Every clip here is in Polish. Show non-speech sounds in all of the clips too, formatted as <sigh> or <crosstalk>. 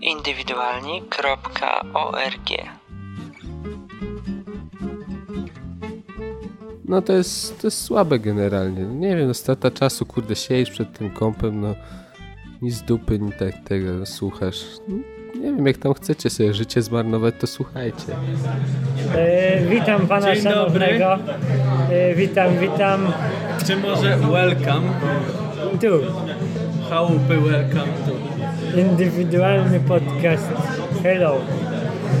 indywidualni.org No to jest, to jest słabe generalnie. Nie wiem, no strata czasu, kurde, siedzisz przed tym kąpem, no nic z dupy, ni tak tego słuchasz. No, nie wiem, jak tam chcecie sobie życie zmarnować, to słuchajcie. E, witam pana Dzień dobry. szanownego. E, witam, witam. Czy może welcome? Tu. Chałupy welcome tu. Indywidualny podcast. Hello.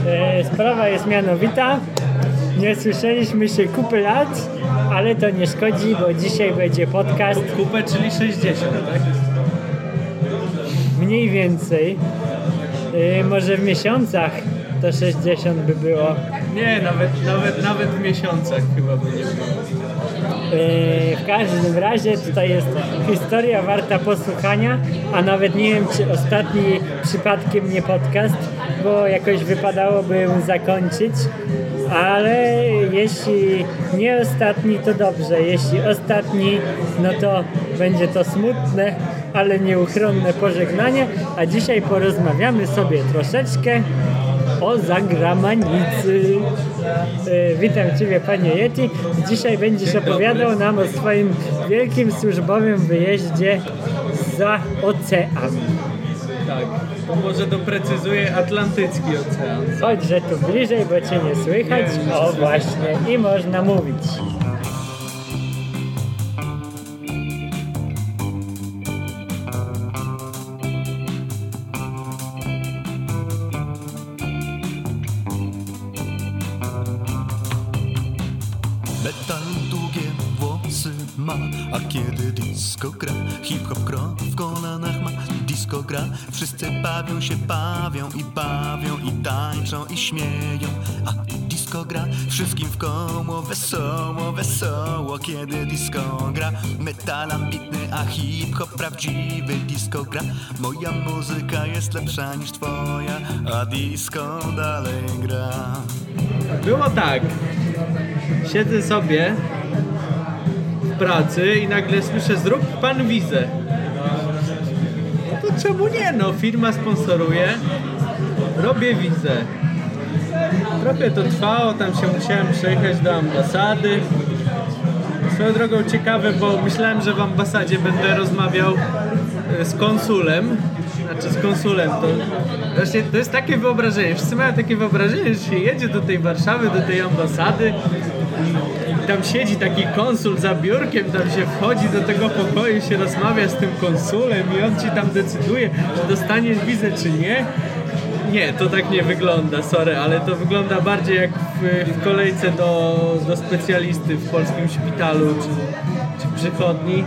E, sprawa jest mianowita. Nie słyszeliśmy się kupę lat, ale to nie szkodzi, bo dzisiaj będzie podcast Kupę, czyli 60, tak? mniej więcej. E, może w miesiącach to 60 by było. Nie, nawet, nawet, nawet w miesiącach chyba by nie było. E, W każdym razie tutaj jest historia warta posłuchania, a nawet nie wiem, czy ostatni przypadkiem nie podcast, bo jakoś wypadałoby ją zakończyć, ale jeśli nie ostatni, to dobrze. Jeśli ostatni, no to będzie to smutne, ale nieuchronne pożegnanie, a dzisiaj porozmawiamy sobie troszeczkę o zagramanicy. E, Witam Ciebie Panie Yeti. Dzisiaj będziesz opowiadał nam o swoim wielkim służbowym wyjeździe za ocean. Tak. To może doprecyzuję Atlantycki Ocean. Chodźże tu bliżej, bo Cię nie słychać. Nie, O właśnie, i można mówić. Wszyscy bawią się, bawią i bawią i tańczą i śmieją, a disco gra, wszystkim w koło, wesoło, wesoło, kiedy disco gra, metal ambitny, a hip-hop prawdziwy, disco gra, moja muzyka jest lepsza niż twoja, a disco dalej gra. Było tak. Siedzę sobie w pracy i nagle słyszę zrób pan wizę. Czemu nie no? Firma sponsoruje. Robię wizę. Trochę to trwało, tam się musiałem przejechać do ambasady. Swoją drogą ciekawe, bo myślałem, że w ambasadzie będę rozmawiał e, z konsulem. Znaczy z konsulem. To, właśnie, to jest takie wyobrażenie. Wszyscy mają takie wyobrażenie, że się jedzie do tej Warszawy, do tej ambasady tam siedzi taki konsul za biurkiem, tam się wchodzi do tego pokoju, się rozmawia z tym konsulem i on ci tam decyduje, czy dostaniesz wizę, czy nie. Nie, to tak nie wygląda, sorry, ale to wygląda bardziej jak w, w kolejce do, do specjalisty w polskim szpitalu czy, czy przychodni.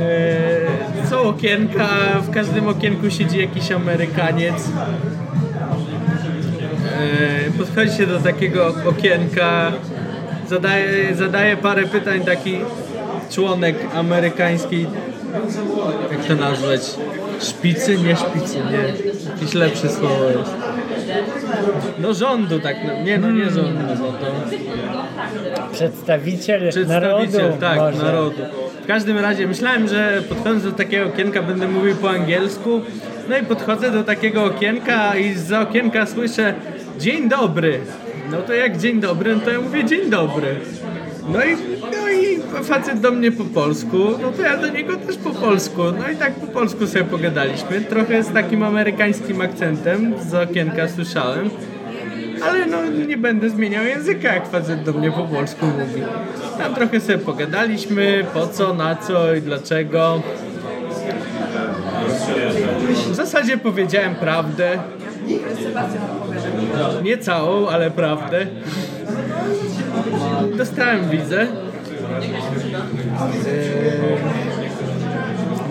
Eee, są okienka, w każdym okienku siedzi jakiś Amerykaniec. Eee, podchodzi się do takiego okienka, zadaje, zadaje parę pytań taki członek amerykańskiej, jak to nazwać, szpicy, nie szpicy, nie, jakieś lepsze słowo jest. No rządu tak, no, nie no nie rządu, no to Przedstawiciel, przedstawiciel, narodu tak, może. narodu. W każdym razie myślałem, że podchodząc do takiego okienka będę mówił po angielsku. No i podchodzę do takiego okienka i z okienka słyszę dzień dobry. No to jak dzień dobry, no to ja mówię dzień dobry. No i, no i facet do mnie po polsku, no to ja do niego też po polsku. No i tak po polsku sobie pogadaliśmy. Trochę z takim amerykańskim akcentem z okienka słyszałem. Ale no nie będę zmieniał języka, jak facet do mnie po polsku mówi. Tam trochę sobie pogadaliśmy, po co, na co i dlaczego. W zasadzie powiedziałem prawdę. Nie całą, ale prawdę. Dostałem wizę. Eee,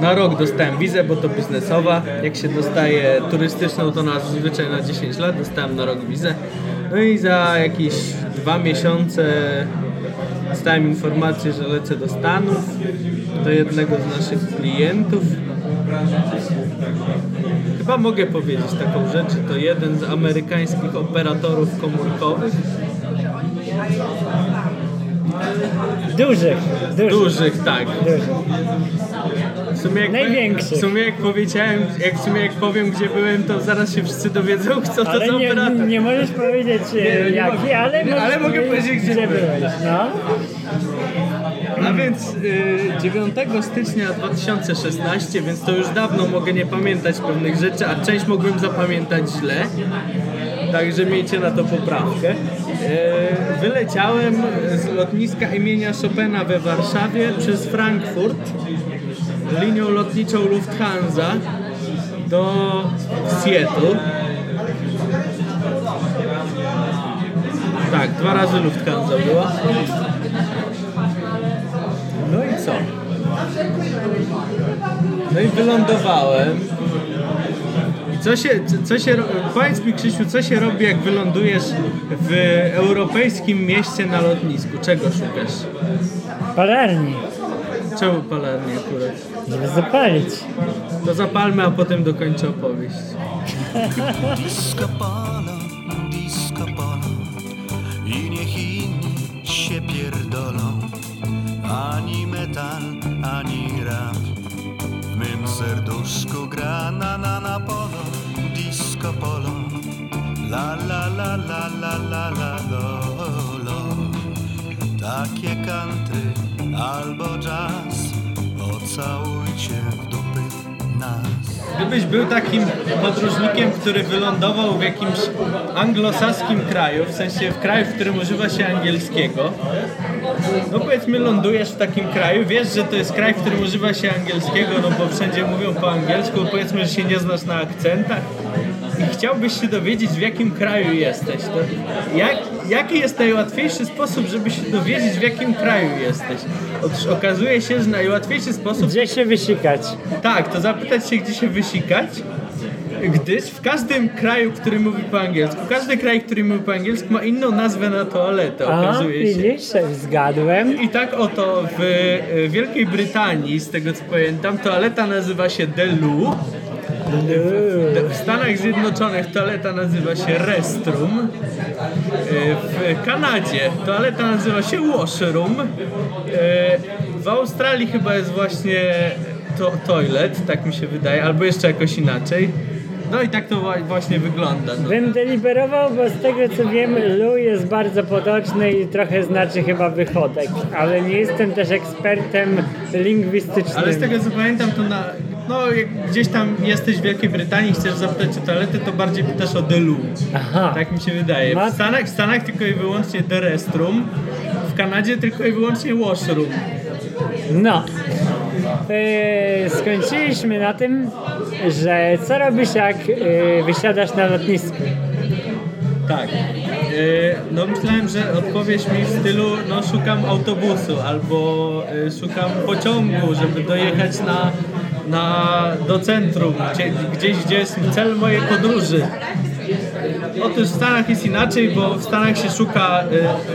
Na rok dostałem wizę, bo to biznesowa. Jak się dostaje turystyczną, to na zazwyczaj na 10 lat dostałem na rok wizę. No i za jakieś dwa miesiące dostałem informację, że lecę do Stanów, do jednego z naszych klientów. Chyba mogę powiedzieć taką rzecz, że to jeden z amerykańskich operatorów komórkowych. Dużych, dużych. Dużych, tak. dużych. W sumie jak, Największych. W sumie jak powiedziałem, jak w sumie jak powiem gdzie byłem, to zaraz się wszyscy dowiedzą, co to Ale za nie, operator. nie możesz powiedzieć e, Nie, nie jaki, mogę. ale, Nie, ale mogę powiedzieć, gdzie byłem. byłeś. No. A więc y, 9 stycznia 2016, więc to już dawno mogę nie pamiętać pewnych rzeczy, a część mogłem zapamiętać źle. Także miejcie na to poprawkę. Y, wyleciałem z lotniska imienia Chopina we Warszawie przez Frankfurt linią lotniczą Lufthansa do Seattle. Tak, dwa razy Lufthansa była. No i co? No i wylądowałem. I co się, co się, powiedz mi Krzysiu, co się robi jak wylądujesz w europejskim mieście na lotnisku? Czego szukasz? Palarni, Czemu palarni akurat? Żeby zapalić. To zapalmy, a potem dokończę opowieść. Disco polo, disco polo I niech inni się pierdolą Ani metal, ani rap W mym serduszku gra na na na polo Disco polo La la la la la la la lo, lo. Takie country albo jazz Pocałujcie w dupy nas Gdybyś był takim podróżnikiem, który wylądował w jakimś anglosaskim kraju, w sensie w kraju, w którym używa się angielskiego, no powiedzmy lądujesz w takim kraju, wiesz, że to jest kraj, w którym używa się angielskiego, no bo wszędzie mówią po angielsku, powiedzmy, że się nie znasz na akcentach i chciałbyś się dowiedzieć, w jakim kraju jesteś. To jak, jaki jest najłatwiejszy sposób, żeby się dowiedzieć, w jakim kraju jesteś? Otóż okazuje się, że najłatwiejszy sposób Gdzie się wysikać? tak, to zapytać się, gdzie się wysikać, gdyż w każdym kraju, który mówi po angielsku, każdy kraj, który mówi po angielsku ma inną nazwę na toaletę, A, okazuje się. widzisz, zgadłem. I tak oto w e, Wielkiej Brytanii, z tego co pamiętam, toaleta nazywa się The Loo. W Stanach Zjednoczonych toaleta nazywa się Restroom. W Kanadzie toaleta nazywa się Washroom. W Australii chyba jest właśnie to toilet, tak mi się wydaje, albo jeszcze jakoś inaczej. No i tak to właśnie wygląda. No. Bym deliberował, bo z tego co wiem, lu jest bardzo potoczny i trochę znaczy chyba wychodek, ale nie jestem też ekspertem lingwistycznym. Ale z tego co pamiętam, to na, no, jak gdzieś tam jesteś w Wielkiej Brytanii i chcesz zapytać o toaletę, to bardziej pytasz o The Loo. Aha. Tak mi się wydaje. W Stanach, w Stanach tylko i wyłącznie The Restroom, w Kanadzie tylko i wyłącznie Washroom. No. Yy, skończyliśmy na tym, że co robisz jak yy, wysiadasz na lotnisku? Tak. Yy, no myślałem, że odpowiesz mi w stylu, no szukam autobusu albo szukam pociągu, żeby dojechać na, na, do centrum, gdzie, gdzieś, gdzie jest cel mojej podróży. Otóż w Stanach jest inaczej, bo w Stanach się szuka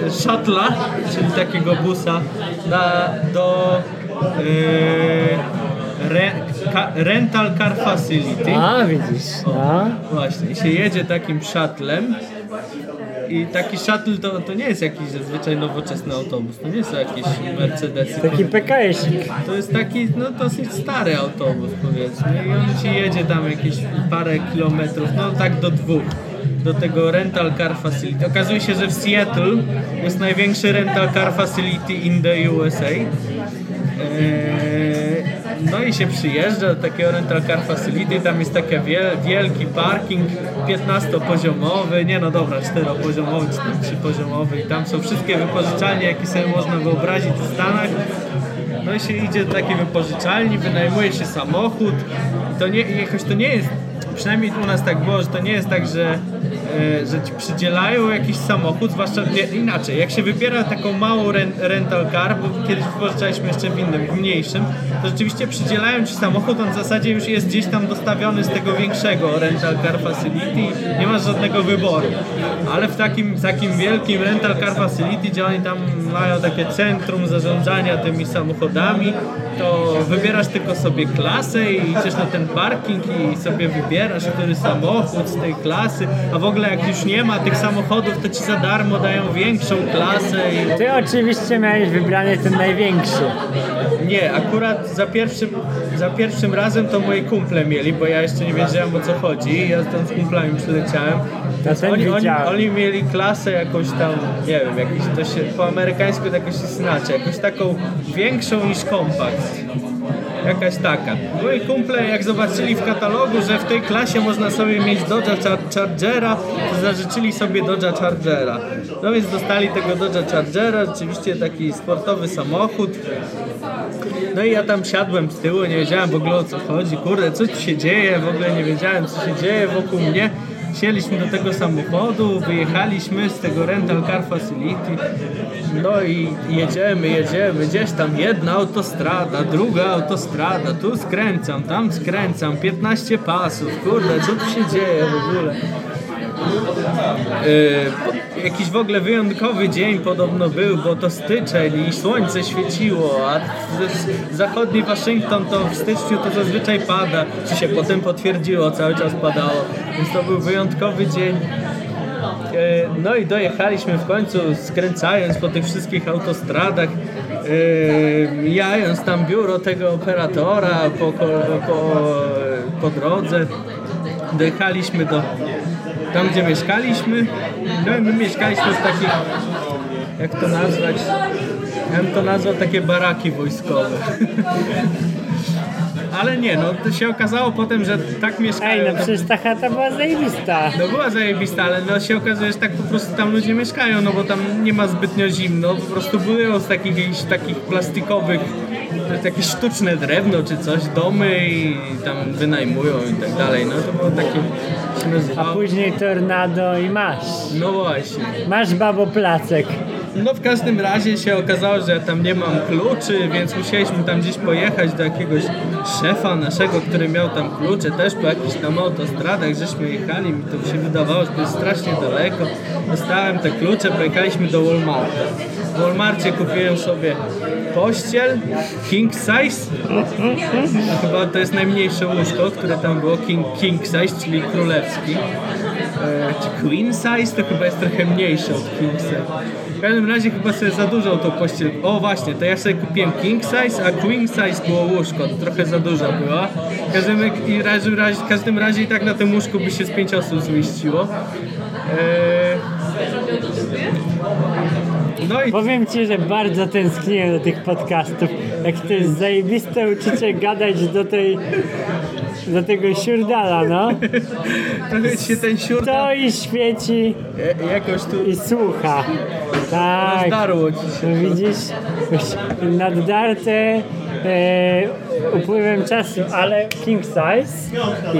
y, shuttle'a, czyli takiego busa na, do y, re, ka, rental car facility. A, widzisz, no. Właśnie, i się jedzie takim shuttlem i taki shuttle to, to nie jest jakiś zazwyczaj nowoczesny autobus, to nie są jakieś Mercedesy. Taki PKS-ik. To jest taki no, dosyć stary autobus powiedzmy i on ci jedzie tam jakieś parę kilometrów, no tak do dwóch do tego rental car facility. Okazuje się, że w Seattle jest największy rental car facility in the USA. Eee, No i się przyjeżdża do takiego rental car facility, tam jest taki wiel, wielki parking 15-poziomowy, nie no dobra, 4-poziomowy czy tam 3-poziomowy i tam są wszystkie wypożyczalnie, jakie sobie można wyobrazić w Stanach. No i się idzie do takiej wypożyczalni, wynajmuje się samochód to nie, jakoś to nie jest, przynajmniej u nas tak było, że to nie jest tak, że, że ci przydzielają jakiś samochód, zwłaszcza inaczej, jak się wybiera taką małą ren, rental car, bo kiedyś wypożyczaliśmy jeszcze w innym, w mniejszym, to rzeczywiście przydzielają ci samochód, on w zasadzie już jest gdzieś tam dostawiony z tego większego rental car facility nie masz żadnego wyboru. Ale w takim, takim wielkim rental car facility, gdzie oni tam mają takie centrum zarządzania tymi samochodami, to wybierasz tylko sobie klasę i idziesz na ten parking i sobie wybierasz, który samochód z tej klasy, a w ogóle jak już nie ma tych samochodów, to ci za darmo dają większą klasę i Ty oczywiście miałeś wybrany ten największy. nie, akurat za pierwszym, za pierwszym razem to moi kumple mieli, bo ja jeszcze nie wiedziałem o co chodzi. Ja tam z kumplami przyleciałem. Ten oni, oni, oni mieli klasę jakąś tam, nie wiem, jakiś, to się po amerykańsku to jakoś się znaczy, jakąś taką większą niż kompakt. Jakaś taka. Moi kumple jak zobaczyli w katalogu, że w tej klasie można sobie mieć Dodge'a Char- Chargera, to zażyczyli sobie Dodge'a Chargera. No więc dostali tego Dodge'a Chargera, rzeczywiście taki sportowy samochód. No i ja tam siadłem z tyłu, nie wiedziałem w ogóle o co chodzi, kurde, co tu się dzieje, w ogóle nie wiedziałem co się dzieje wokół mnie. Siedliśmy do tego samochodu, wyjechaliśmy z tego rental car facility, no i jedziemy, jedziemy, gdzieś tam jedna autostrada, druga autostrada, tu skręcam, tam skręcam, 15 pasów, kurde, co tu się dzieje w ogóle? Yy, jakiś w ogóle wyjątkowy dzień podobno był, bo to styczeń i słońce świeciło, a zachodni Waszyngton to w styczniu to zazwyczaj pada, czy się potem potwierdziło, cały czas padało, więc to był wyjątkowy dzień. E, No i dojechaliśmy w końcu, skręcając po tych wszystkich autostradach, mijając tam biuro tego operatora po, po, po drodze. Dojechaliśmy do tam, gdzie mieszkaliśmy. No i my mieszkaliśmy w takich, jak to nazwać, ja bym to nazwał takie baraki wojskowe. <laughs> Ale nie, no to się okazało potem, że tak mieszkają. Ej, no przecież ta chata była zajebista. No była zajebista, ale no się okazuje, że tak po prostu tam ludzie mieszkają, no bo tam nie ma zbytnio zimno, po prostu były z takich, jakichś takich plastikowych, jest jakieś sztuczne drewno czy coś, domy i tam wynajmują i tak dalej, no to było takie, się A nazywało. później tornado i masz. No właśnie. Masz babo placek. No w każdym razie się okazało, że ja tam nie mam kluczy, więc musieliśmy tam gdzieś pojechać do jakiegoś szefa naszego, który miał tam klucze, też po jakichś tam autostradach, żeśmy jechali, mi to się wydawało, że to jest strasznie daleko. Dostałem te klucze, pojechaliśmy do Walmarta. W Walmarcie kupiłem sobie pościel, king size, chyba to jest najmniejsze łóżko, które tam było, king, king size, czyli królewski. E, czy queen size to chyba jest trochę mniejsze od king size. Każdym razie chyba sobie za dużo tą pościel. O właśnie, to ja sobie kupiłem king size, a queen size było łóżko, to trochę za duża była. W każdym razie, razie, w każdym razie i tak na tym łóżku by się z pięć osób zmieściło. E, no i Powiem ci, że bardzo tęskniłem do tych podcastów. Jak to jest zajebiste uczucie gadać do tej... do tego siurdala, no. trochę się ten siur To i świeci e, jakoś tu i słucha. Tak. zdarło ci się. No widzisz, naddarte e, upływem czasu, ale king size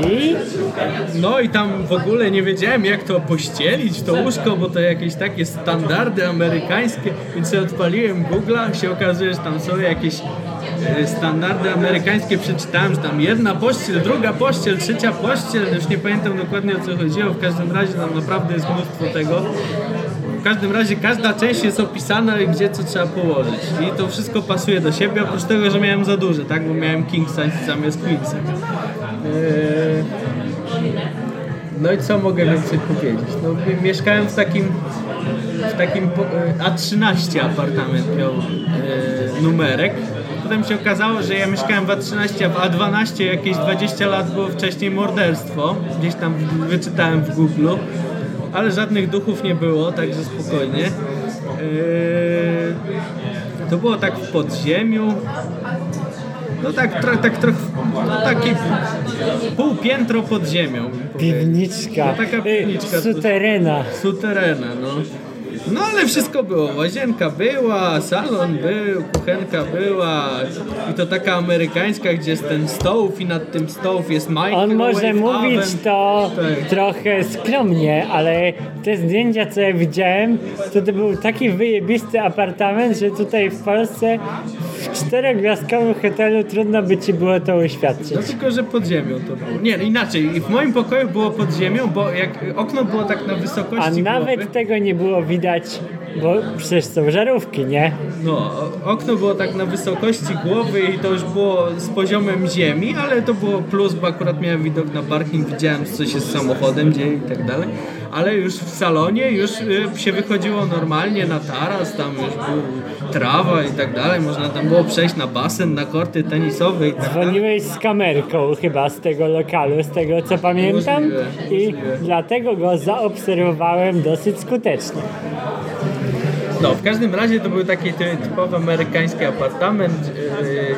i No i tam w ogóle nie wiedziałem jak to pościelić, to łóżko, bo to jakieś takie standardy amerykańskie, więc odpaliłem Google'a, się okazuje, że tam są jakieś standardy amerykańskie, przeczytałem, że tam jedna pościel, druga pościel, trzecia pościel, już nie pamiętam dokładnie o co chodziło, w każdym razie tam naprawdę jest mnóstwo tego. W każdym razie każda część jest opisana i gdzie co trzeba położyć. I to wszystko pasuje do siebie, oprócz tego, że miałem za duże, tak? Bo miałem king size zamiast queen size. Eee, no i co mogę więcej powiedzieć? No, mi- mieszkałem w takim, w takim e, A13 apartament miał e, numerek. Potem się okazało, że ja mieszkałem w A13, a w A12 jakieś 20 lat było wcześniej morderstwo. Gdzieś tam wyczytałem w Google. Ale żadnych duchów nie było, także spokojnie. E, to było tak w podziemiu. No tak, tro, tak trochę, no takie pół piętro pod ziemią. piwniczka, No taka piwniczka. suterena. Suterena, no. No ale wszystko było. Łazienka była, salon był, kuchenka była i to taka amerykańska, gdzie jest ten stołów i nad tym stołów jest microwave On może mówić oven. to Tak. trochę skromnie, ale te zdjęcia, co ja widziałem, to to był taki wyjebisty apartament, że tutaj w Polsce w czterogwiazdkowym hotelu trudno by ci było to uświadczyć. No tylko, że pod ziemią to było. Nie, inaczej. W moim pokoju było pod ziemią, bo jak okno było tak na A wysokości nawet głowy, tego nie było widać, bo przecież są żarówki, nie? No, okno było tak na wysokości głowy i to już było z poziomem ziemi, ale to było plus, bo akurat miałem widok na parking, widziałem co się z samochodem dzieje i tak dalej. Ale już w salonie już y, się wychodziło normalnie na taras, tam już był trawa i tak dalej, można tam było przejść na basen, na korty tenisowe i tak. Dzwoniłeś z kamerką chyba z tego lokalu, z tego co pamiętam Możliwe, i możliwe. dlatego go zaobserwowałem dosyć skutecznie. No, w każdym razie to był taki ty- typowy amerykański apartament.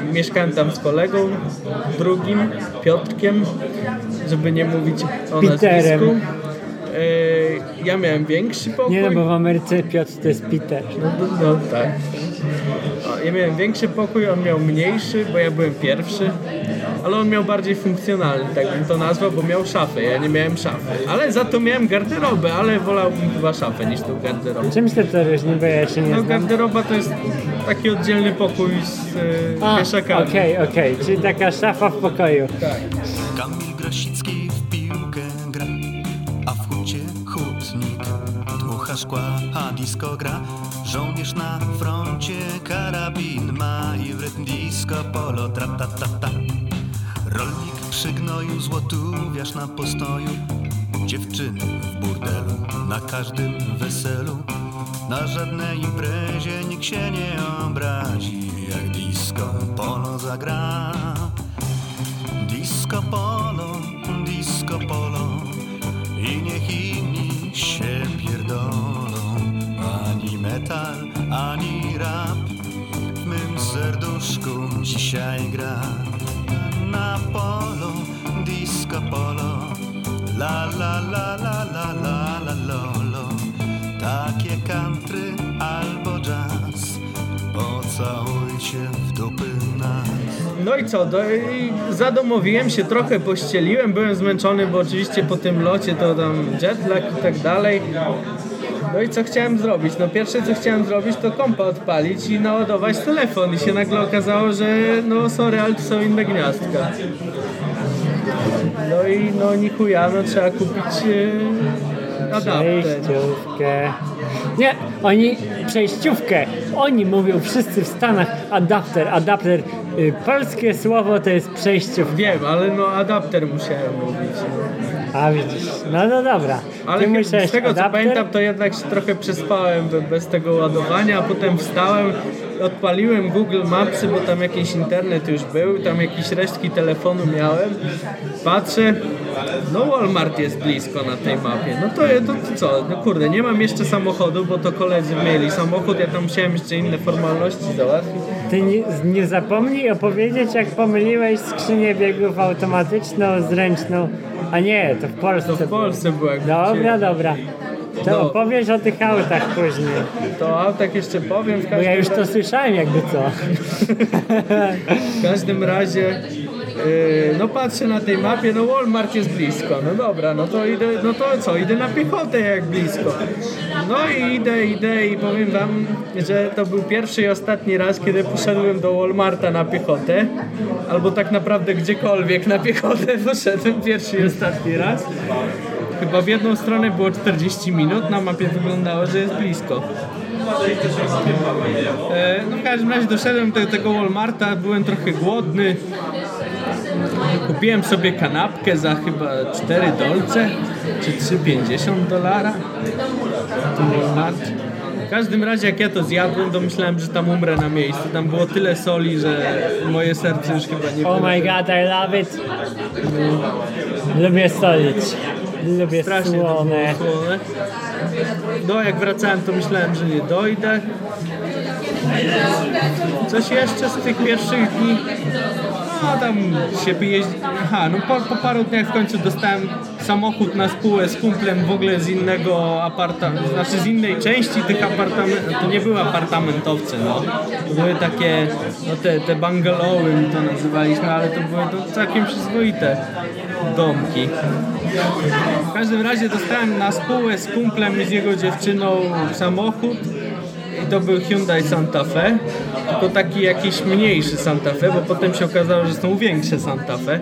Yy, mieszkałem tam z kolegą drugim, Piotrkiem, żeby nie mówić o Peterem. nazwisku. Yy, ja miałem większy pokój. Nie no, bo w Ameryce Piotr to jest Peter. No, no, no tak. Ja miałem większy pokój, on miał mniejszy, bo ja byłem pierwszy, ale on miał bardziej funkcjonalny, tak bym to nazwał, bo miał szafę, ja nie miałem szafy. Ale za to miałem garderobę, ale wolałbym chyba szafę niż tą garderobę. Czym się to różni, bo ja się nie No znam. garderoba to jest taki oddzielny pokój z y, A, wieszakami. okej, okej, czyli taka szafa w pokoju. Kamil Grosicki szkła, a disco gra. Żołnierz na froncie karabin ma i w rytm disco polo tra ta ta ta. Rolnik przy gnoju złotówiarz na postoju, dziewczyny w burdelu na każdym weselu. Na żadnej imprezie nikt się nie obrazi, jak disco polo zagra. Disco polo, disco polo I niech inni się pierdolą. Ani metal, ani rap. W mym serduszku dzisiaj gra Na polo, disco polo. La la la la la la la lolo. Takie country albo jazz. Pocałujcie No i co, do, i zadomowiłem się, trochę pościeliłem, byłem zmęczony, bo oczywiście po tym locie to tam jetlag i tak dalej. No i co chciałem zrobić? No pierwsze co chciałem zrobić to kompa odpalić i naładować telefon i się nagle okazało, że no sorry, ale to są inne gniazdka. No i no ni chuja, no trzeba kupić e, adapter. Przejściówkę. Nie, oni przejściówkę. Oni mówią wszyscy w Stanach adapter, adapter. Y, polskie słowo to jest przejściówka. Wiem, ale no adapter musiałem mówić. A widzisz, no no dobra. Ale Ty z tego co adapter? pamiętam, to jednak się trochę przespałem be- bez tego ładowania, a potem wstałem, odpaliłem Google Mapsy, bo tam jakiś internet już był, tam jakieś resztki telefonu miałem. Patrzę, no Walmart jest blisko na tej mapie. No to, to, to co, no kurde, nie mam jeszcze samochodu, bo to koledzy mieli samochód, ja tam musiałem jeszcze inne formalności załatwić. Ty nie, nie zapomnij opowiedzieć, jak pomyliłeś skrzynię biegów automatyczną z ręczną. A nie, to w Polsce. To w Polsce było jak Dobra, dobra. To No. opowiesz o tych autach później. To autach jeszcze powiem. W Bo ja już to razie- słyszałem jakby co. W każdym razie, yy, no patrzę na tej mapie, no Walmart jest blisko. No dobra, no to idę, no to co, idę na piechotę jak blisko. No i idę, idę i powiem wam, że to był pierwszy i ostatni raz, kiedy poszedłem do Walmarta na piechotę. Albo tak naprawdę gdziekolwiek na piechotę <laughs> poszedłem pierwszy i ostatni raz. Chyba w jedną stronę było 40 minut, na mapie wyglądało, że jest blisko. E, No w każdym razie doszedłem do tego Walmarta, byłem trochę głodny. Kupiłem sobie kanapkę za chyba 4 dolce, czy 3,50 dolara. w każdym razie jak ja to zjadłem, to myślałem, że tam umrę na miejscu. Tam było tyle soli, że moje serce już chyba nie Oh my god, I love it. Lubię solić. Lubię Strasznie to słone. było słone. No jak wracałem to myślałem, że nie dojdę. Coś jeszcze z tych pierwszych dni? No tam się jeździ... Aha, no po, po paru dniach w końcu dostałem samochód na spółę z kumplem w ogóle z innego apartamentu, znaczy z innej części tych apartamentów. To nie były apartamentowce, no. To były takie, no te, te bungalowy to nazywaliśmy, ale to były to całkiem przyzwoite domki. W każdym razie dostałem na spółę z kumplem i z jego dziewczyną samochód i to był Hyundai Santa Fe, tylko taki jakiś mniejszy Santa Fe, bo potem się okazało, że są większe Santa Fe. Eee,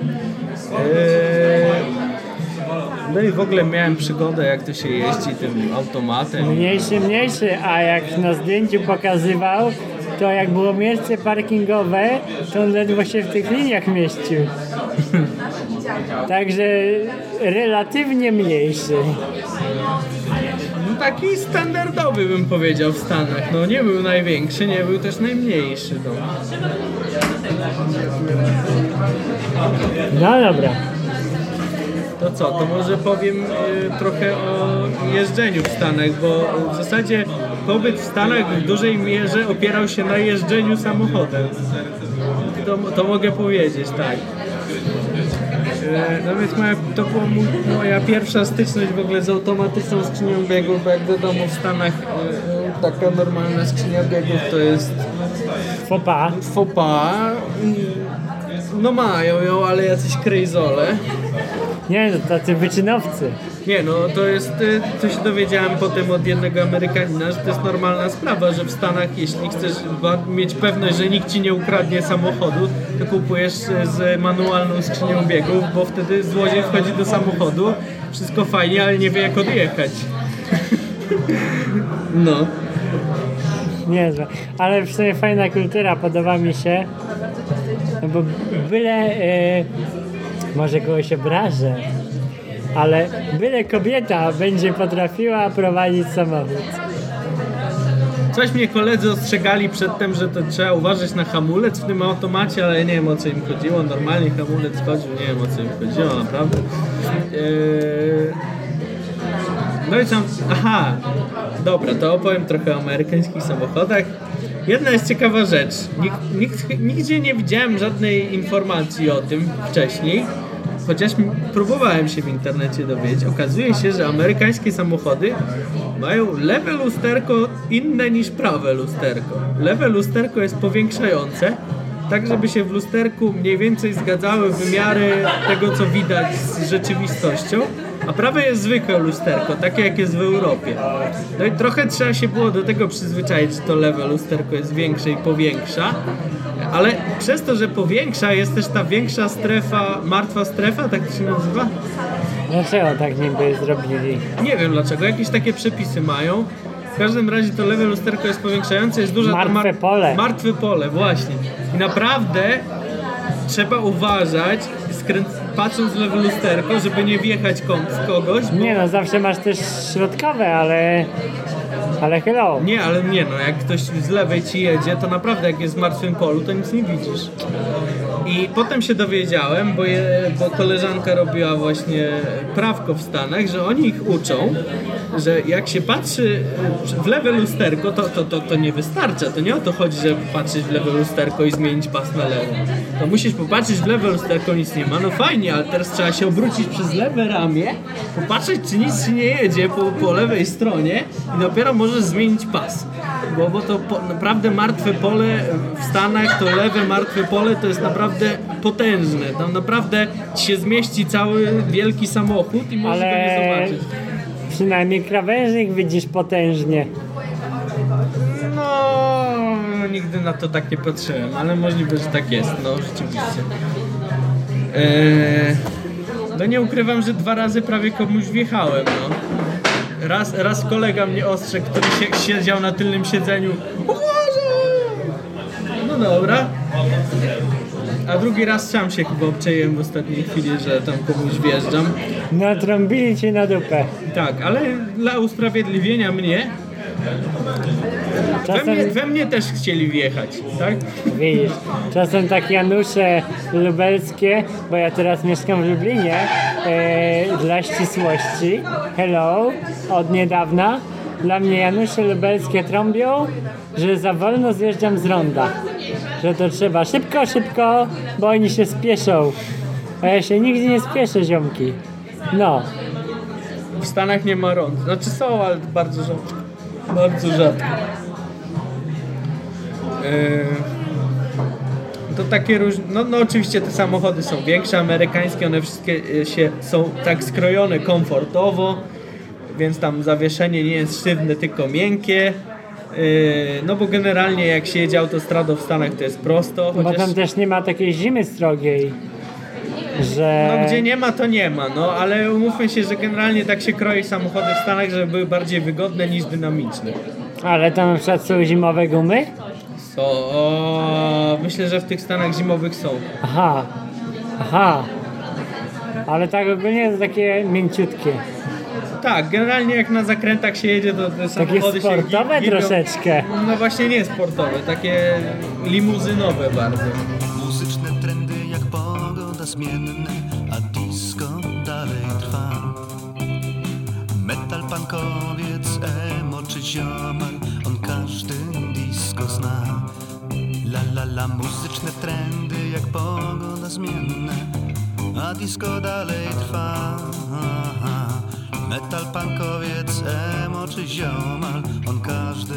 No i w ogóle miałem przygodę, jak to się jeździ tym automatem. Mniejszy, mniejszy, a jak na zdjęciu pokazywał, to jak było miejsce parkingowe, to on ledwo się w tych liniach mieścił. <laughs> Także relatywnie mniejszy. taki standardowy bym powiedział w Stanach. No nie był największy, nie był też najmniejszy. No. No dobra. To co, to może powiem e, trochę o jeżdżeniu w Stanach, bo w zasadzie pobyt w Stanach w dużej mierze opierał się na jeżdżeniu samochodem. To, to mogę powiedzieć, tak. E, No więc moja, to była moja pierwsza styczność w ogóle z automatyczną skrzynią biegów, bo jak wiadomo w Stanach e, taka normalna skrzynia biegów to jest Fopa. pas. i- No mają ją, ale jacyś krejzole. Nie, no tacy wyczynowcy. Nie no, to jest, y, to się dowiedziałem potem od jednego Amerykanina, że to jest normalna sprawa, że w Stanach jeśli chcesz mieć pewność, że nikt ci nie ukradnie samochodu, to kupujesz y, z manualną skrzynią biegów, bo wtedy złodziej wchodzi do samochodu, wszystko fajnie, ale nie wie jak odjechać. <laughs> No. Niezłe. Ale w sumie fajna kultura, podoba mi się. No bo byle, e, może kogoś obrażę, ale byle kobieta będzie potrafiła prowadzić samochód. Coś mnie koledzy ostrzegali przedtem, że to trzeba uważać na hamulec w tym automacie, ale nie wiem o co im chodziło. Normalnie hamulec chodził, nie wiem o co im chodziło, naprawdę. Eee... No i co? Aha, dobra, to opowiem trochę o amerykańskich samochodach. Jedna jest ciekawa rzecz. Nikt, nigdzie nie widziałem żadnej informacji o tym wcześniej, chociaż próbowałem się w internecie dowiedzieć. Okazuje się, że amerykańskie samochody mają lewe lusterko inne niż prawe lusterko. Lewe lusterko jest powiększające, tak żeby się w lusterku mniej więcej zgadzały wymiary tego, co widać z rzeczywistością. A prawe jest zwykłe lusterko, takie jak jest w Europie. No i trochę trzeba się było do tego przyzwyczaić, że to lewe lusterko jest większe i powiększa. Ale przez to, że powiększa, jest też ta większa strefa, martwa strefa, tak to się nazywa? Dlaczego tak niby zrobili? Nie wiem dlaczego, jakieś takie przepisy mają. W każdym razie to lewe lusterko jest powiększające, jest duża... ta Martwe pole. Martwe pole, właśnie. I naprawdę trzeba uważać, skręc... patrząc w lewe lusterko, żeby nie wjechać w kogoś, bo... Nie no, zawsze masz też środkowe, ale... Ale hello. Nie, ale nie no, jak ktoś z lewej ci jedzie, to naprawdę jak jest w martwym polu, to nic nie widzisz. I potem się dowiedziałem, bo, je, bo koleżanka robiła właśnie prawko w Stanach, że oni ich uczą, że jak się patrzy w lewe lusterko, to, to, to, to nie wystarcza. To nie o to chodzi, żeby patrzeć w lewe lusterko i zmienić pas na lewo. To musisz popatrzeć w lewe lusterko, nic nie ma. No fajnie, ale teraz trzeba się obrócić przez lewe ramię, popatrzeć, czy nic ci nie jedzie po, po lewej stronie i dopiero możesz zmienić pas. Bo, bo to po, naprawdę martwe pole w Stanach, to lewe martwe pole to jest naprawdę potężne. Tam naprawdę ci się zmieści cały wielki samochód i możesz go nie Ale zobaczyć. przynajmniej krawężnik widzisz potężnie. No, nigdy na to tak nie patrzyłem, ale możliwe, że tak jest, no rzeczywiście. Eee, no nie ukrywam, że dwa razy prawie komuś wjechałem, no. Raz, raz kolega mnie ostrzegł, który się, siedział na tylnym siedzeniu. No dobra. A drugi raz sam się chyba obczaiłem w ostatniej chwili, że tam komuś wjeżdżam. Natrąbili cię na dupę. Tak, ale dla usprawiedliwienia mnie, we Czasem, mnie, we mnie też chcieli wjechać, tak? widzisz, czasem tak Janusze lubelskie, bo ja teraz mieszkam w Lublinie, e, dla ścisłości, hello, od niedawna, dla mnie Janusze lubelskie trąbią, że za wolno zjeżdżam z ronda. Że to trzeba szybko, szybko, bo oni się spieszą. A ja się nigdy nie spieszę, ziomki. No, W Stanach nie ma rąk. Znaczy są, ale bardzo rzadko. Bardzo rzadko. Yy, To takie różne. No, no oczywiście te samochody są większe, amerykańskie, one wszystkie y, się są tak skrojone komfortowo, więc tam zawieszenie nie jest sztywne, tylko miękkie. Yy, No bo generalnie jak się jedzie autostradą w Stanach to jest prosto, bo chociaż tam też nie ma takiej zimy strogiej, że... no gdzie nie ma to nie ma, no ale umówmy się, że generalnie tak się kroi samochody w Stanach, żeby były bardziej wygodne niż dynamiczne. Ale tam na przykład są zimowe gumy? So, o, myślę, że w tych Stanach zimowych są. Aha, aha. Ale tak ogólnie to takie mięciutkie. Tak, generalnie jak na zakrętach się jedzie, to te Takie samochody się sportowe gi- gibią. troszeczkę. No właśnie nie sportowe, takie limuzynowe bardzo. Muzyczne trendy jak pogoda zmienne, a disco dalej trwa. Metal punkowiec, emo czy ziomal, on każdy disco zna. La la la, muzyczne trendy jak pogoda zmienne, a disco dalej trwa. Metal punkowiec, emo czy ziomal, on każdy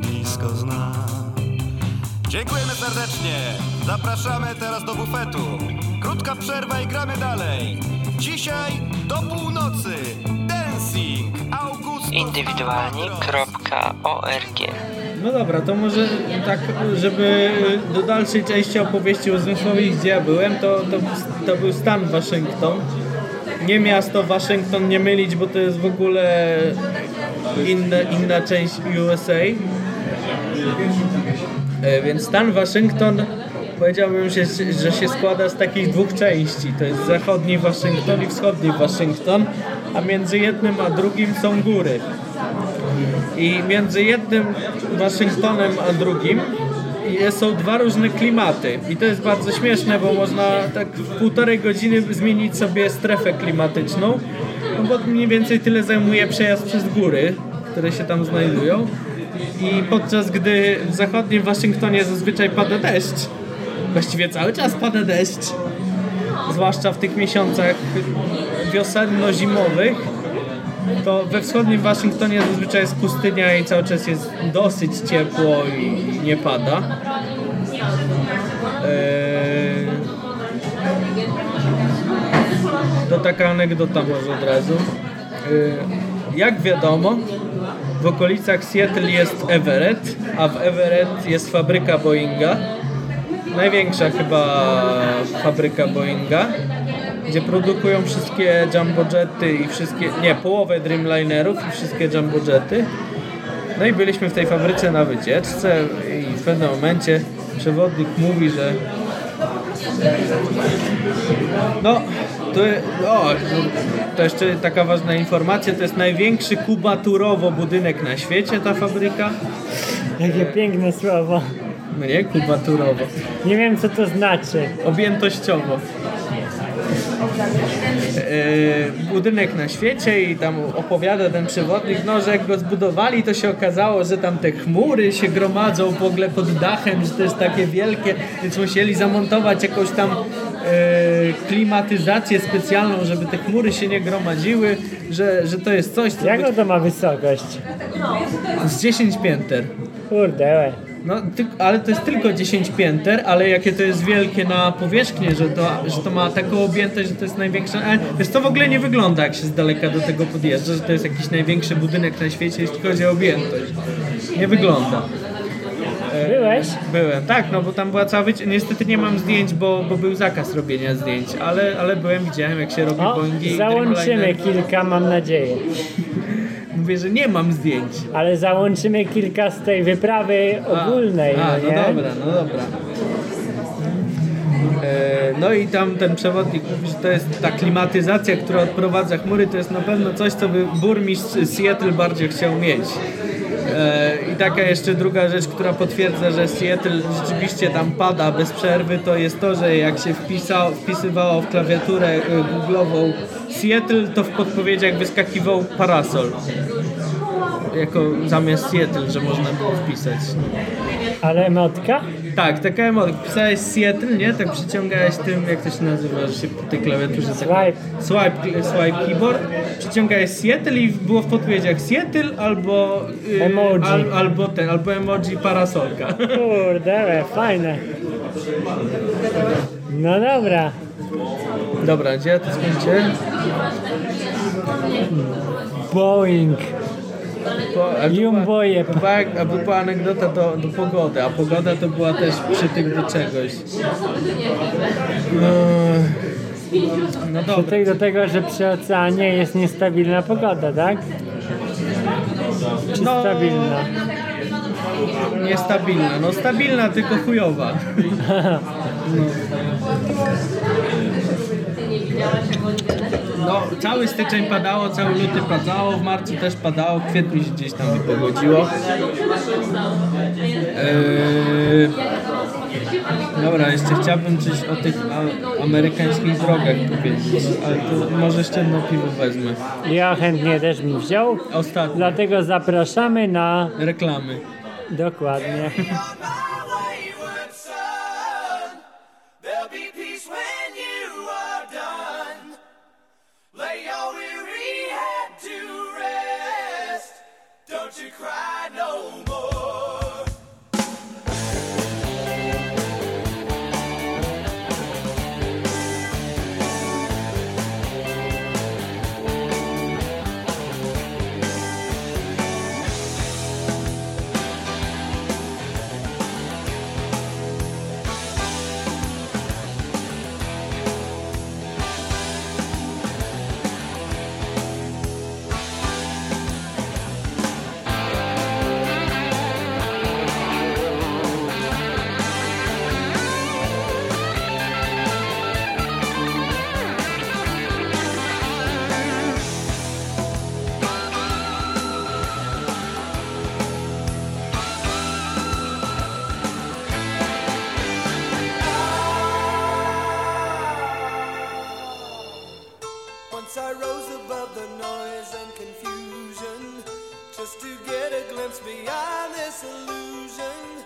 disco zna. Dziękujemy serdecznie. Zapraszamy teraz do bufetu. Krótka przerwa i gramy dalej. Dzisiaj do północy. Dancing. Augusto. indywidualni.org No dobra, to może tak, żeby do dalszej części opowieści o Zmysłowie, gdzie ja byłem, to, to, to był stan Waszyngton. Nie miasto Waszyngton, nie mylić, bo to jest w ogóle inna, inna część USA. E, Więc stan Waszyngton powiedziałbym, że, że się składa z takich dwóch części. To jest zachodni Waszyngton i wschodni Waszyngton, a między jednym a drugim są góry. I między jednym Waszyngtonem a drugim są dwa różne klimaty. I to jest bardzo śmieszne, bo można tak w półtorej godziny zmienić sobie strefę klimatyczną. No bo mniej więcej tyle zajmuje przejazd przez góry, które się tam znajdują. I podczas gdy w zachodnim Waszyngtonie zazwyczaj pada deszcz, właściwie cały czas pada deszcz, zwłaszcza w tych miesiącach wiosenno-zimowych, to we wschodnim Waszyngtonie zazwyczaj jest pustynia i cały czas jest dosyć ciepło i nie pada. Eee, To taka anegdota może od razu. Eee, Jak wiadomo, w okolicach Seattle jest Everett, a w Everett jest fabryka Boeinga. Największa chyba fabryka Boeinga, gdzie produkują wszystkie jumbojety i wszystkie, nie, połowę Dreamlinerów i wszystkie jumbojety. No i byliśmy w tej fabryce na wycieczce i w pewnym momencie przewodnik mówi, że no, to, o, to jeszcze taka ważna informacja, to jest największy kubaturowo budynek na świecie ta fabryka. Jakie piękne słowo. No nie, kubaturowo. Nie wiem co to znaczy. objętościowo. E, budynek na świecie i tam opowiada ten przewodnik, no, że jak go zbudowali, to się okazało, że tam te chmury się gromadzą w ogóle pod dachem, że to jest takie wielkie, więc musieli zamontować jakąś tam e, klimatyzację specjalną, żeby te chmury się nie gromadziły, że, że to jest coś, co Jaką to ma wysokość? z 10 pięter. Kurde, No, ty, ale to jest tylko 10 pięter, ale jakie to jest wielkie na powierzchnię, że to, że to ma taką objętość, że to jest największa. Ale wiesz, to w ogóle nie wygląda, jak się z daleka do tego podjeżdża, że to jest jakiś największy budynek na świecie, jeśli chodzi o objętość. Nie wygląda. byłeś? Byłem, tak, no bo tam była cała wyci- Niestety nie mam zdjęć, bo, bo był zakaz robienia zdjęć, ale, ale byłem, widziałem jak się robi O, Boeingi i załączymy kilka, mam nadzieję. Mówię, że nie mam zdjęć. Ale załączymy kilka z tej wyprawy A, ogólnej, a, no nie? no dobra, no dobra. E, No i tam ten przewodnik mówi, że to jest ta klimatyzacja, która odprowadza chmury, to jest na pewno coś, co by burmistrz Seattle bardziej chciał mieć. E, I taka jeszcze druga rzecz, która potwierdza, że Seattle rzeczywiście tam pada bez przerwy, to jest to, że jak się wpisał, wpisywało w klawiaturę e, googlową Seattle, to w podpowiedziach wyskakiwał parasol. Jako zamiast Seattle, że można było wpisać. Ale motka? Tak, taka emotka. Pisałeś Seattle, nie? Tak przyciągałeś tym, jak to się nazywa, że się po tej klawiaturze... tak- Swipe. Swipe, swipe keyboard. Przyciągałeś Seattle i było w podpowiedziach Seattle albo... y, Emoji. Al, albo ten, albo emoji parasolka. <laughs> Kurde, fajne. No dobra. Dobra, gdzie ja to skończę? Boeing. A tu była- była, anegdota do, do pogody, a pogoda to była też przytyk do czegoś. No, no dobra. Tutaj do tego, że przy oceanie jest niestabilna pogoda, tak? Czy No. stabilna? Niestabilna, no stabilna, tylko chujowa. <laughs> No. Cały styczeń padało, cały luty padało, w marcu też padało, w kwietniu się gdzieś tam wypogodziło. Eee, dobra, jeszcze chciałbym coś o tych amerykańskich drogach powiedzieć, ale to może jeszcze jedno piwo wezmę. Ja chętnie też bym wziął, Ostatnie dlatego zapraszamy na... reklamy. Dokładnie. <laughs> just to get a glimpse beyond this illusion.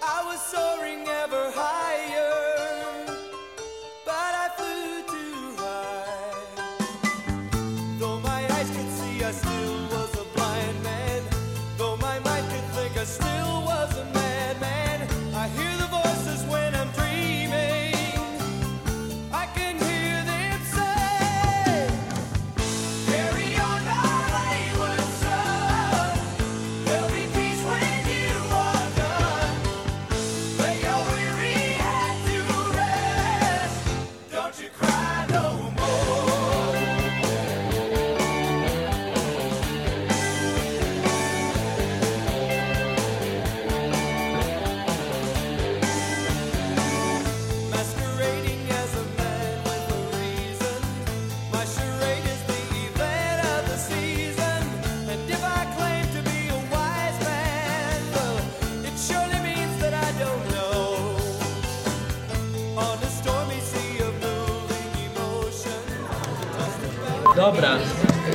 I was soaring ever higher,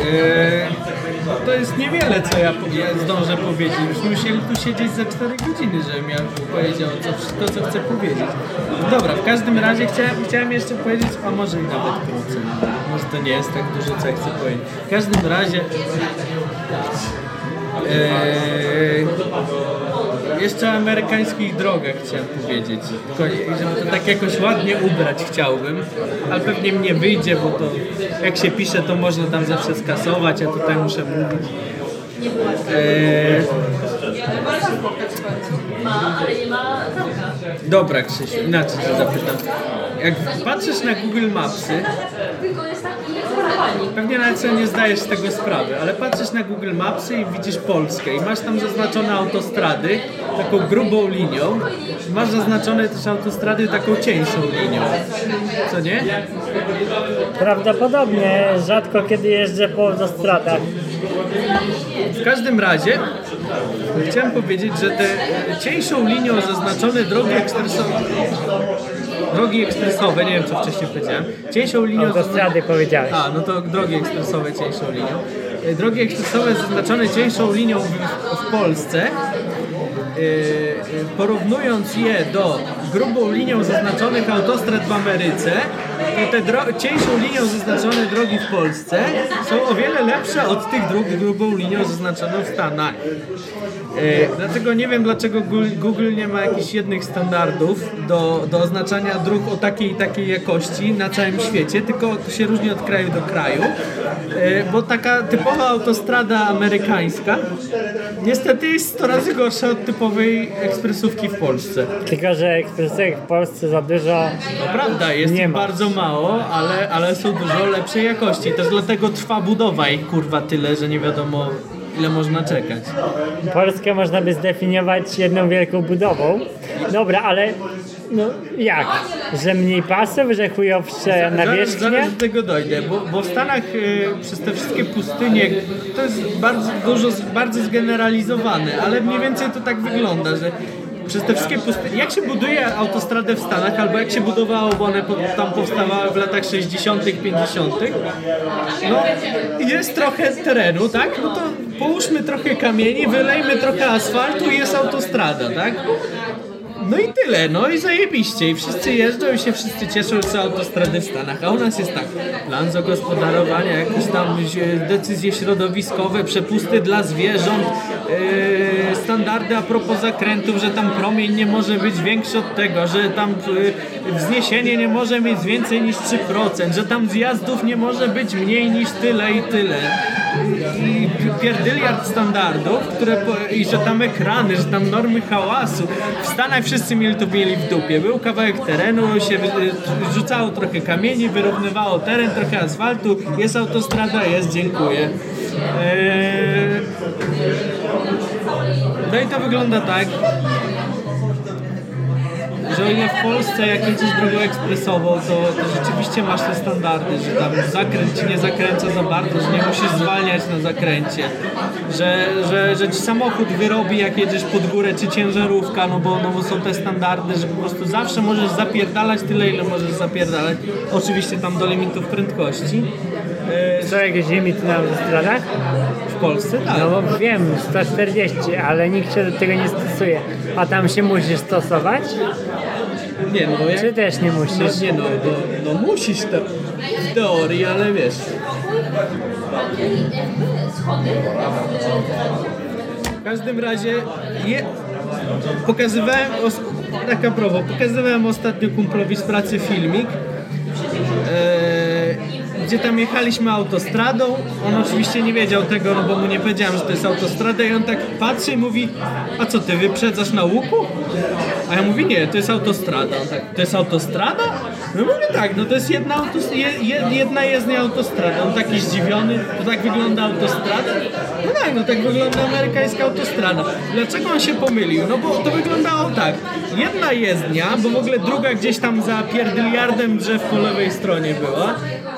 Eee, to jest niewiele, co ja, zdążę powiedzieć. Byśmy musieli tu siedzieć za 4 godziny, żebym ja powiedział co, to, co chcę powiedzieć. Dobra, w każdym razie chciałem, chciałem jeszcze powiedzieć, a może i nawet krócej. Może to nie jest tak dużo, co ja chcę powiedzieć. W każdym razie... Eee, jeszcze o amerykańskich drogach chciałem powiedzieć. Tylko żeby to tak jakoś ładnie ubrać chciałbym, ale pewnie mnie wyjdzie, bo to jak się pisze, to można tam zawsze skasować, a tutaj muszę mówić. Eee, dobra, Krzysiu, inaczej cię zapytam. Jak patrzysz na Google Mapsy, Pewnie nawet sobie nie zdajesz z tego sprawy, ale patrzysz na Google Mapsy i widzisz Polskę i masz tam zaznaczone autostrady taką grubą linią. Masz zaznaczone też autostrady taką cieńszą linią. Co nie? Prawdopodobnie rzadko kiedy jeżdżę po autostradach. W każdym razie chciałem powiedzieć, że te cieńszą linią zaznaczone drogi ekspresowe drogi ekspresowe, nie wiem co wcześniej powiedziałem, cieńszą linią Autostrady powiedziałeś. A, no to drogi ekspresowe cieńszą linią. E, Drogi ekspresowe zaznaczone cieńszą linią w, w Polsce, e, e, porównując je do grubą linią zaznaczonych autostrad w Ameryce, to te cieńszą linią zaznaczone drogi w Polsce są o wiele lepsze od tych dróg grubą linią zaznaczoną w Stanach. E, dlatego nie wiem, dlaczego Google nie ma jakichś jednych standardów do, do oznaczania dróg o takiej i takiej jakości na całym świecie, tylko to się różni od kraju do kraju, e, bo taka typowa autostrada amerykańska niestety jest 100 razy gorsza od typowej ekspresówki w Polsce. Tylko, że ekspresek w Polsce za dużo To prawda, jest Nie ich ma. bardzo mało, ale, ale są dużo lepszej jakości. Też dlatego trwa budowa ich kurwa tyle, że nie wiadomo ile można czekać. Polskę można by zdefiniować jedną wielką budową. Dobra, ale No jak? Że mniej pasów, że chujowsze Zaraz, nawierzchnia? zaraz do tego dojdę, bo, bo w Stanach y, przez te wszystkie pustynie to jest bardzo dużo, bardzo zgeneralizowane, ale mniej więcej to tak wygląda, że przez te wszystkie jak się buduje autostradę w Stanach, albo jak się budowało, bo one tam powstawały w latach 60., 50., no jest trochę terenu, tak? No to połóżmy trochę kamieni, wylejmy trochę asfaltu i jest autostrada, tak? No i tyle, no i zajebiście. I wszyscy jeżdżą i się wszyscy cieszą, są autostrady w Stanach. A u nas jest tak, plan zagospodarowania, jakieś tam decyzje środowiskowe, przepusty dla zwierząt, e, standardy a propos zakrętów, że tam promień nie może być większy od tego, że tam e, wzniesienie nie może mieć więcej niż 3%, że tam zjazdów nie może być mniej niż tyle i tyle. I pierdyliard standardów, które i że tam ekrany, że tam normy hałasu. W Stanach wszyscy mieli to mieli w dupie. Był kawałek terenu, się wy- rzucało trochę kamieni, wyrównywało teren, trochę asfaltu, jest autostrada, jest, dziękuję. Eee... No i to wygląda tak, że o ile w Polsce jak jedziesz drogą ekspresową, to, to rzeczywiście masz te standardy, że tam zakręt ci nie zakręca za bardzo, że nie musisz zwalniać na zakręcie, że, że, że ci samochód wyrobi jak jedziesz pod górę, czy ciężarówka, no bo, no bo są te standardy, że po prostu zawsze możesz zapierdalać tyle, ile możesz zapierdalać, oczywiście tam do limitów prędkości. E, Są jakieś limity na autostradach? W Polsce tak. No bo wiem, 140, ale nikt się do tego nie stosuje. A tam się musisz stosować? Nie, no jak, Czy też nie No musisz? nie no, no, no musisz to w teorii, ale wiesz. W każdym razie je, pokazywałem, os, tak a propos, pokazywałem ostatnio kumplowi z pracy filmik, gdzie tam jechaliśmy autostradą. On oczywiście nie wiedział tego, no bo mu nie powiedziałem, że to jest autostrada i on tak patrzy i mówi, a co ty wyprzedzasz na łuku? A ja mówię, nie, to jest autostrada. Tak, to jest autostrada? No mówię tak, no to jest jedna, autos, je, jedna jezdnia autostrada. On taki zdziwiony, to tak wygląda autostrada? No tak, no tak wygląda amerykańska autostrada. Dlaczego on się pomylił? No bo to wyglądało tak. Jedna jezdnia, bo w ogóle druga gdzieś tam za pierdyliardem drzew po lewej stronie była.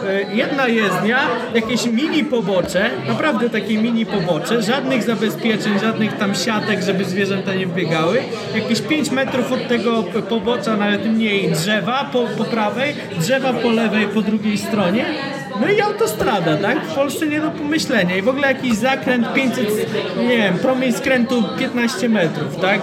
E, Jedna jezdnia, jakieś mini pobocze, naprawdę takie mini pobocze, żadnych zabezpieczeń, żadnych tam siatek, żeby zwierzęta nie wbiegały. Jakieś 5 metrów od tego pobocza, nawet mniej, drzewa po, po prawej, drzewa po lewej, po drugiej stronie. No i autostrada, tak? W Polsce nie do pomyślenia. I w ogóle jakiś zakręt 500, nie wiem, promień skrętu 15 metrów, tak?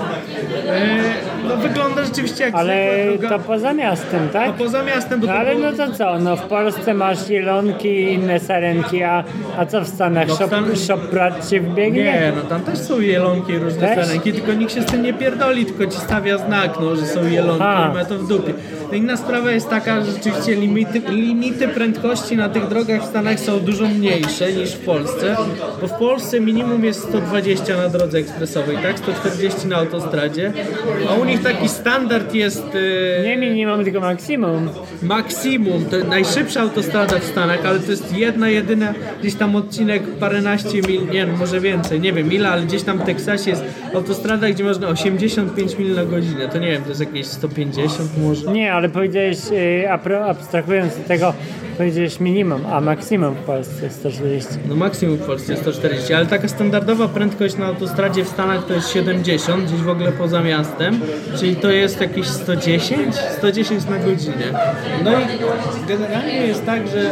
E, no wygląda rzeczywiście jak Ale to poza miastem, tak? poza miastem, bo No ale było- no to co, no w Polsce masz jelonki i inne sarenki, a, a co w Stanach? No Shop, Stan- shop brat się wbiegnie? Nie, no tam też są jelonki i różne Też? sarenki, tylko nikt się z tym nie pierdoli, tylko ci stawia znak, no, że są jelonki A. i ma to w dupie. No inna sprawa jest taka, że rzeczywiście limity, limity prędkości na tych drogach w Stanach są dużo mniejsze niż w Polsce, bo w Polsce minimum jest 120 na drodze ekspresowej, tak? 140 na autostradzie, a u nich taki standard jest... Yy, Nie minimum, tylko maksimum. maksimum, to najszybsza autostrada w Stanach, ale to jest jedna, jedyna, gdzieś tam odcinek paręnaście mil, nie no, może więcej, nie wiem ile, ale gdzieś tam w Teksasie jest autostrada, gdzie można 85 mil na godzinę, to nie wiem, to jest jakieś 150 może. Nie, ale powiedziałeś, y, abstrahując od tego, powiedziałeś minimum, a maksimum w Polsce 140. No maksimum w Polsce jest 140, ale taka standardowa prędkość na autostradzie w Stanach to jest 70, gdzieś w ogóle poza miastem, czyli to jest jakieś 110, 110 na godzinę. No i generalnie jest tak, że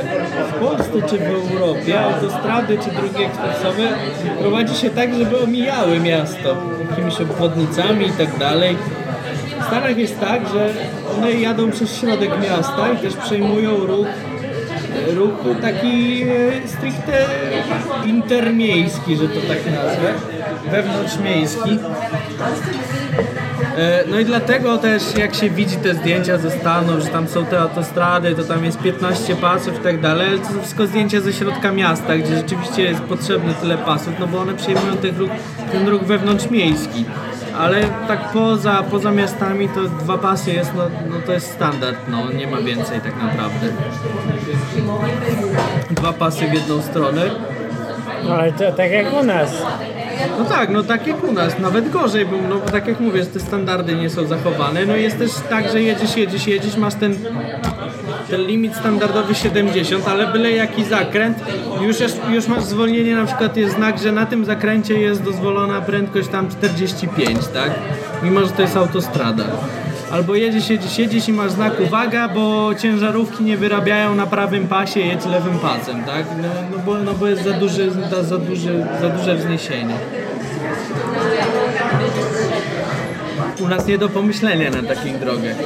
w Polsce czy w Europie autostrady czy drogi ekspresowe prowadzi się tak, żeby omijały miasto jakimiś obwodnicami i tak dalej. W Stanach jest tak, że one jadą przez środek miasta i też przejmują ruch ruch taki e, stricte intermiejski, że to tak nazwę, wewnątrzmiejski. E, No i dlatego też jak się widzi te zdjęcia ze Stanów, że tam są te autostrady, to tam jest 15 pasów i tak dalej, ale to są wszystko zdjęcia ze środka miasta, gdzie rzeczywiście jest potrzebny tyle pasów, no bo one przejmują ten ruch, ten ruch wewnątrzmiejski. Ale tak poza, poza miastami to dwa pasy jest, no, no to jest standard, no nie ma więcej tak naprawdę. Dwa pasy w jedną stronę. No ale to tak jak u nas. No tak, no tak jak u nas, nawet gorzej, bo no, bo tak jak mówię, te standardy nie są zachowane. No jest też tak, że jedziesz, jedziesz, jedziesz, masz ten, ten limit standardowy 70, ale byle jaki zakręt, już, jest, już masz zwolnienie, na przykład jest znak, że na tym zakręcie jest dozwolona prędkość tam 45, tak? Mimo, że to jest autostrada. Albo jedziesz, jedziesz, jedziesz i masz znak uwaga, bo ciężarówki nie wyrabiają na prawym pasie, jedź lewym pasem, tak? No, no, bo, no bo jest za, duży, za, duży, za duże wzniesienie. U nas nie do pomyślenia na takich drogach.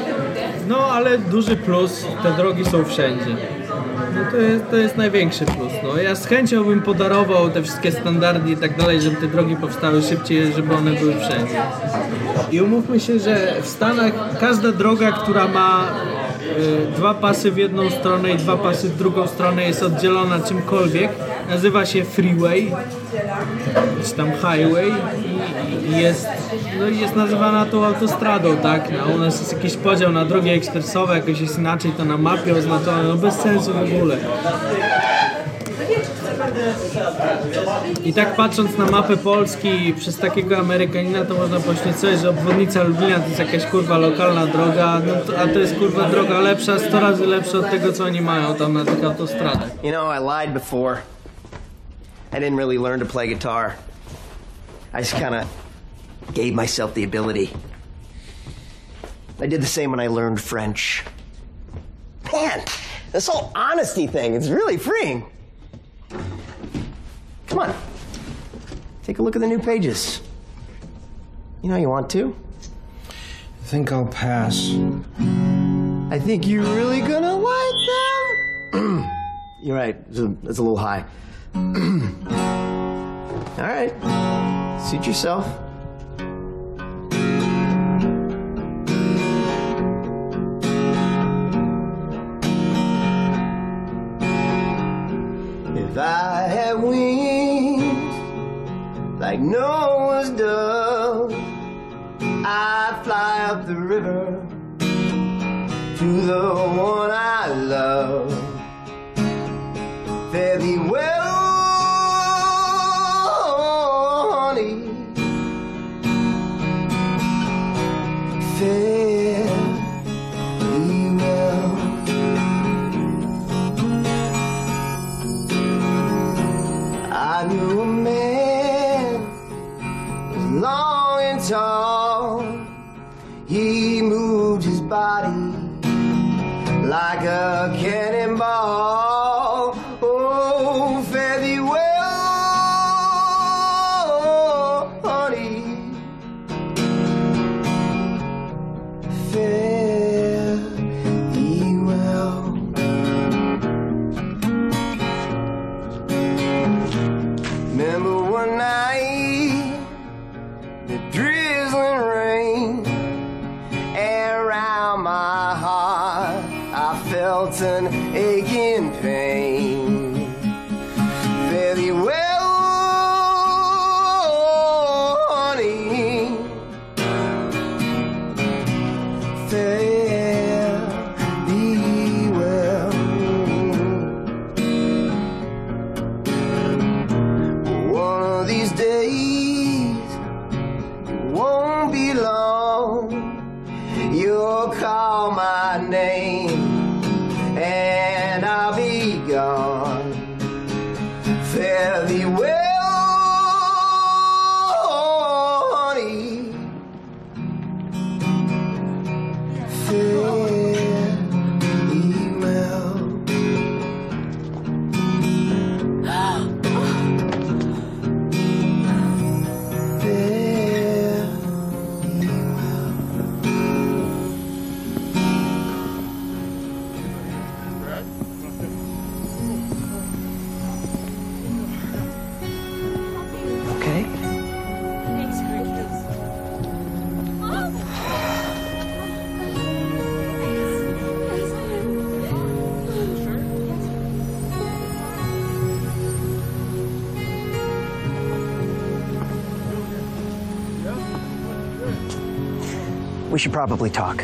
No ale duży plus, te drogi są wszędzie. No to jest, to jest największy plus. No. Ja z chęcią bym podarował te wszystkie standardy i tak dalej, żeby te drogi powstały szybciej, żeby one były wszędzie. I umówmy się, że w Stanach każda droga, która ma dwa pasy w jedną stronę i dwa pasy w drugą stronę jest oddzielona czymkolwiek, nazywa się freeway czy tam highway i, jest, no jest nazywana tą autostradą, tak? No, u nas jest jakiś podział na drogi ekspresowe, jakoś jest inaczej to na mapie oznaczone, no bez sensu w ogóle. I tak patrząc na mapę Polski przez takiego Amerykanina, to można pomyśleć sobie, że obwodnica Lublina to jest jakaś kurwa lokalna droga, no to, a to jest kurwa droga lepsza, 100 razy lepsza od tego, co oni mają tam na tych autostradach. You know, I lied before. I didn't really learn to play guitar. I just kind of gave myself the ability. I did the same when I learned French. Man, this whole honesty thing, it's really freeing. Come on. Take a look at the new pages. You know you want to. I think I'll pass. I think you're really gonna like them. <clears throat> you're right. It's a, it's a little high. <clears throat> All right. Suit yourself. If I had wings like Noah's dove, I'd fly up the river to the one I love. Fare thee well, honey. I knew We should probably talk.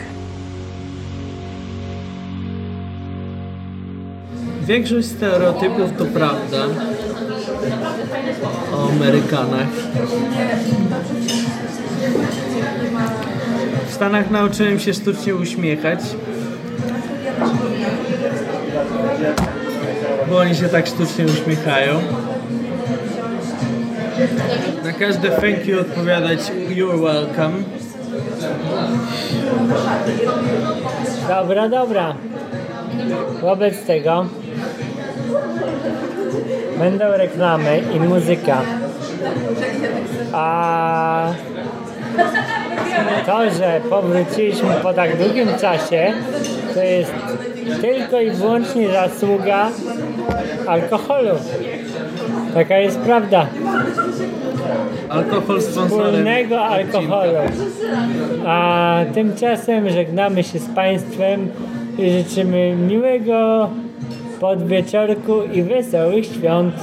Większość stereotypów to prawda, o Amerykanach. W Stanach nauczyłem się sztucznie uśmiechać. Bo oni się tak sztucznie uśmiechają. Na każde thank you odpowiadać you're welcome. Dobra, dobra. Wobec tego będą reklamy i muzyka. A to, że powróciliśmy po tak długim czasie, to jest tylko i wyłącznie zasługa alkoholu. Taka jest prawda. Alkohol sponsorem. Wspólnego alkoholu. A tymczasem żegnamy się z Państwem i życzymy miłego podwieczorku i wesołych świąt.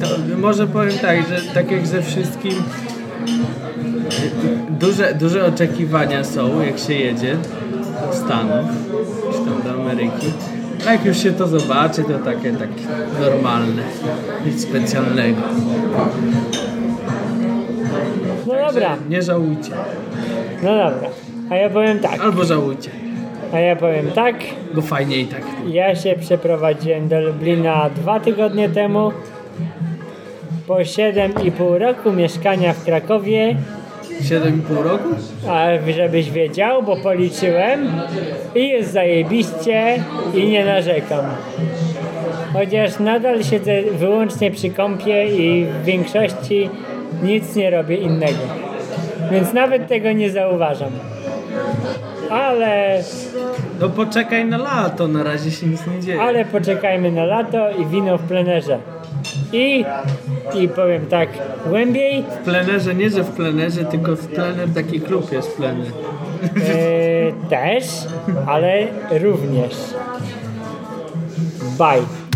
To może powiem tak, że tak jak ze wszystkim duże, duże oczekiwania są, jak się jedzie do Stanów, czy tam do Ameryki. A jak już się to zobaczy, to takie tak normalne, nic specjalnego. No dobra, Nie żałujcie. No dobra. A ja powiem tak, Albo żałujcie, a ja powiem tak. bo fajnie i tak. Ja się przeprowadziłem do Lublina dwa tygodnie temu. Po 7,5 roku mieszkania w Krakowie 7,5 roku? A żebyś wiedział, bo policzyłem i jest zajebiście i nie narzekam. Chociaż nadal siedzę wyłącznie przy kąpie i w większości nic nie robię innego. Więc nawet tego nie zauważam. Ale, No poczekaj na lato, na razie się nic nie dzieje. ale poczekajmy na lato i wino w plenerze. I, i powiem tak, głębiej W plenerze, nie że w plenerze, tylko w plener taki klub jest plener. e, też, ale również. Bye.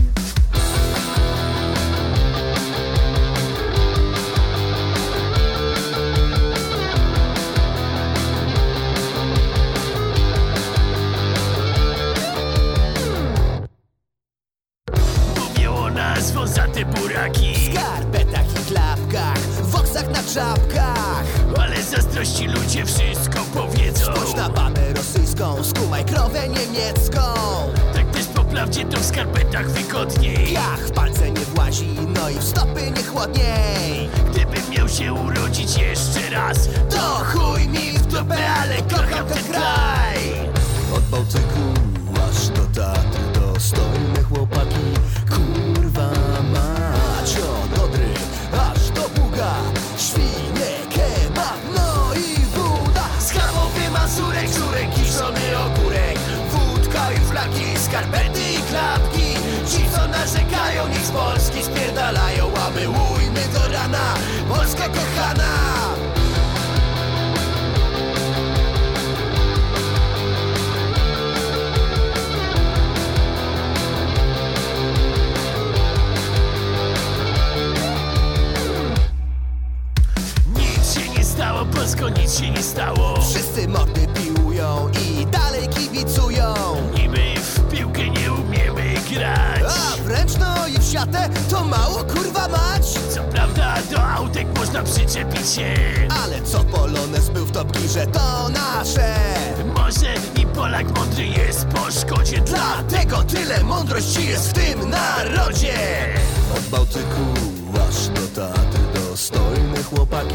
Czapkach Ale zazdrości ludzie wszystko powiedzą. Spójrz na babę rosyjską, skumaj krowę niemiecką. Tak też po prawdzie to w skarpetach wygodniej. Piach w palce nie włazi, no i w stopy nie chłodniej. Gdybym miał się urodzić jeszcze raz To chuj mi w dupę, ale kocham ten kraj. Od Bałtyku aż do Tatry Dostojne chłopaki, kurwa skarpety i klapki. Ci co narzekają, niech z Polski spierdalają A my ujmy do rana, Polska kochana. Nic się nie stało, Polsko, nic się nie stało. Wszyscy mordy piłują i dalej kibicują. Niby grać A wręcz no i w siatę to mało kurwa mać. Co prawda do autek można przyczepić się. Ale co Polones był w Top Gearze, to nasze? Może i Polak mądry jest po szkodzie. Dla Dlatego tyle mądrości jest w tym narodzie. Od Bałtyku aż do Tatry Dostojne chłopaki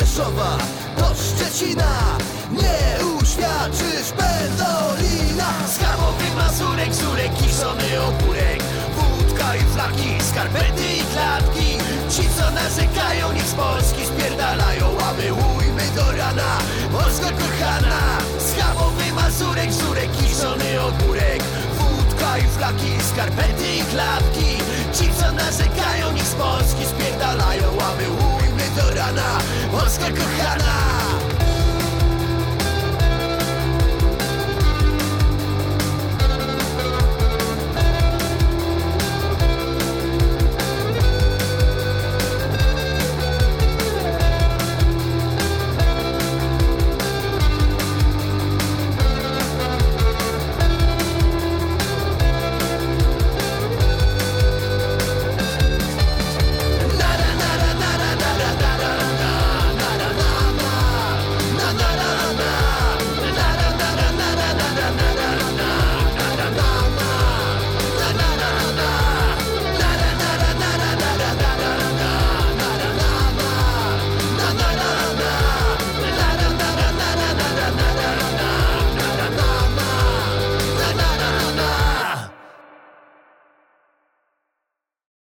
Rzeszowa do Szczecina. Nie uświadczysz Pendolina Schabowy mazurek, żurek, kiszony ogórek. Wódka i flaki, skarpety i klapki Ci co narzekają, niech z Polski spierdalają A my ujmy do rana, Polska kochana. Schabowy mazurek, żurek, kiszony ogórek I flaki, skarpety i klapki. Ci co narzekają, niech z Polski spierdalają A my ujmy do rana, Polska kochana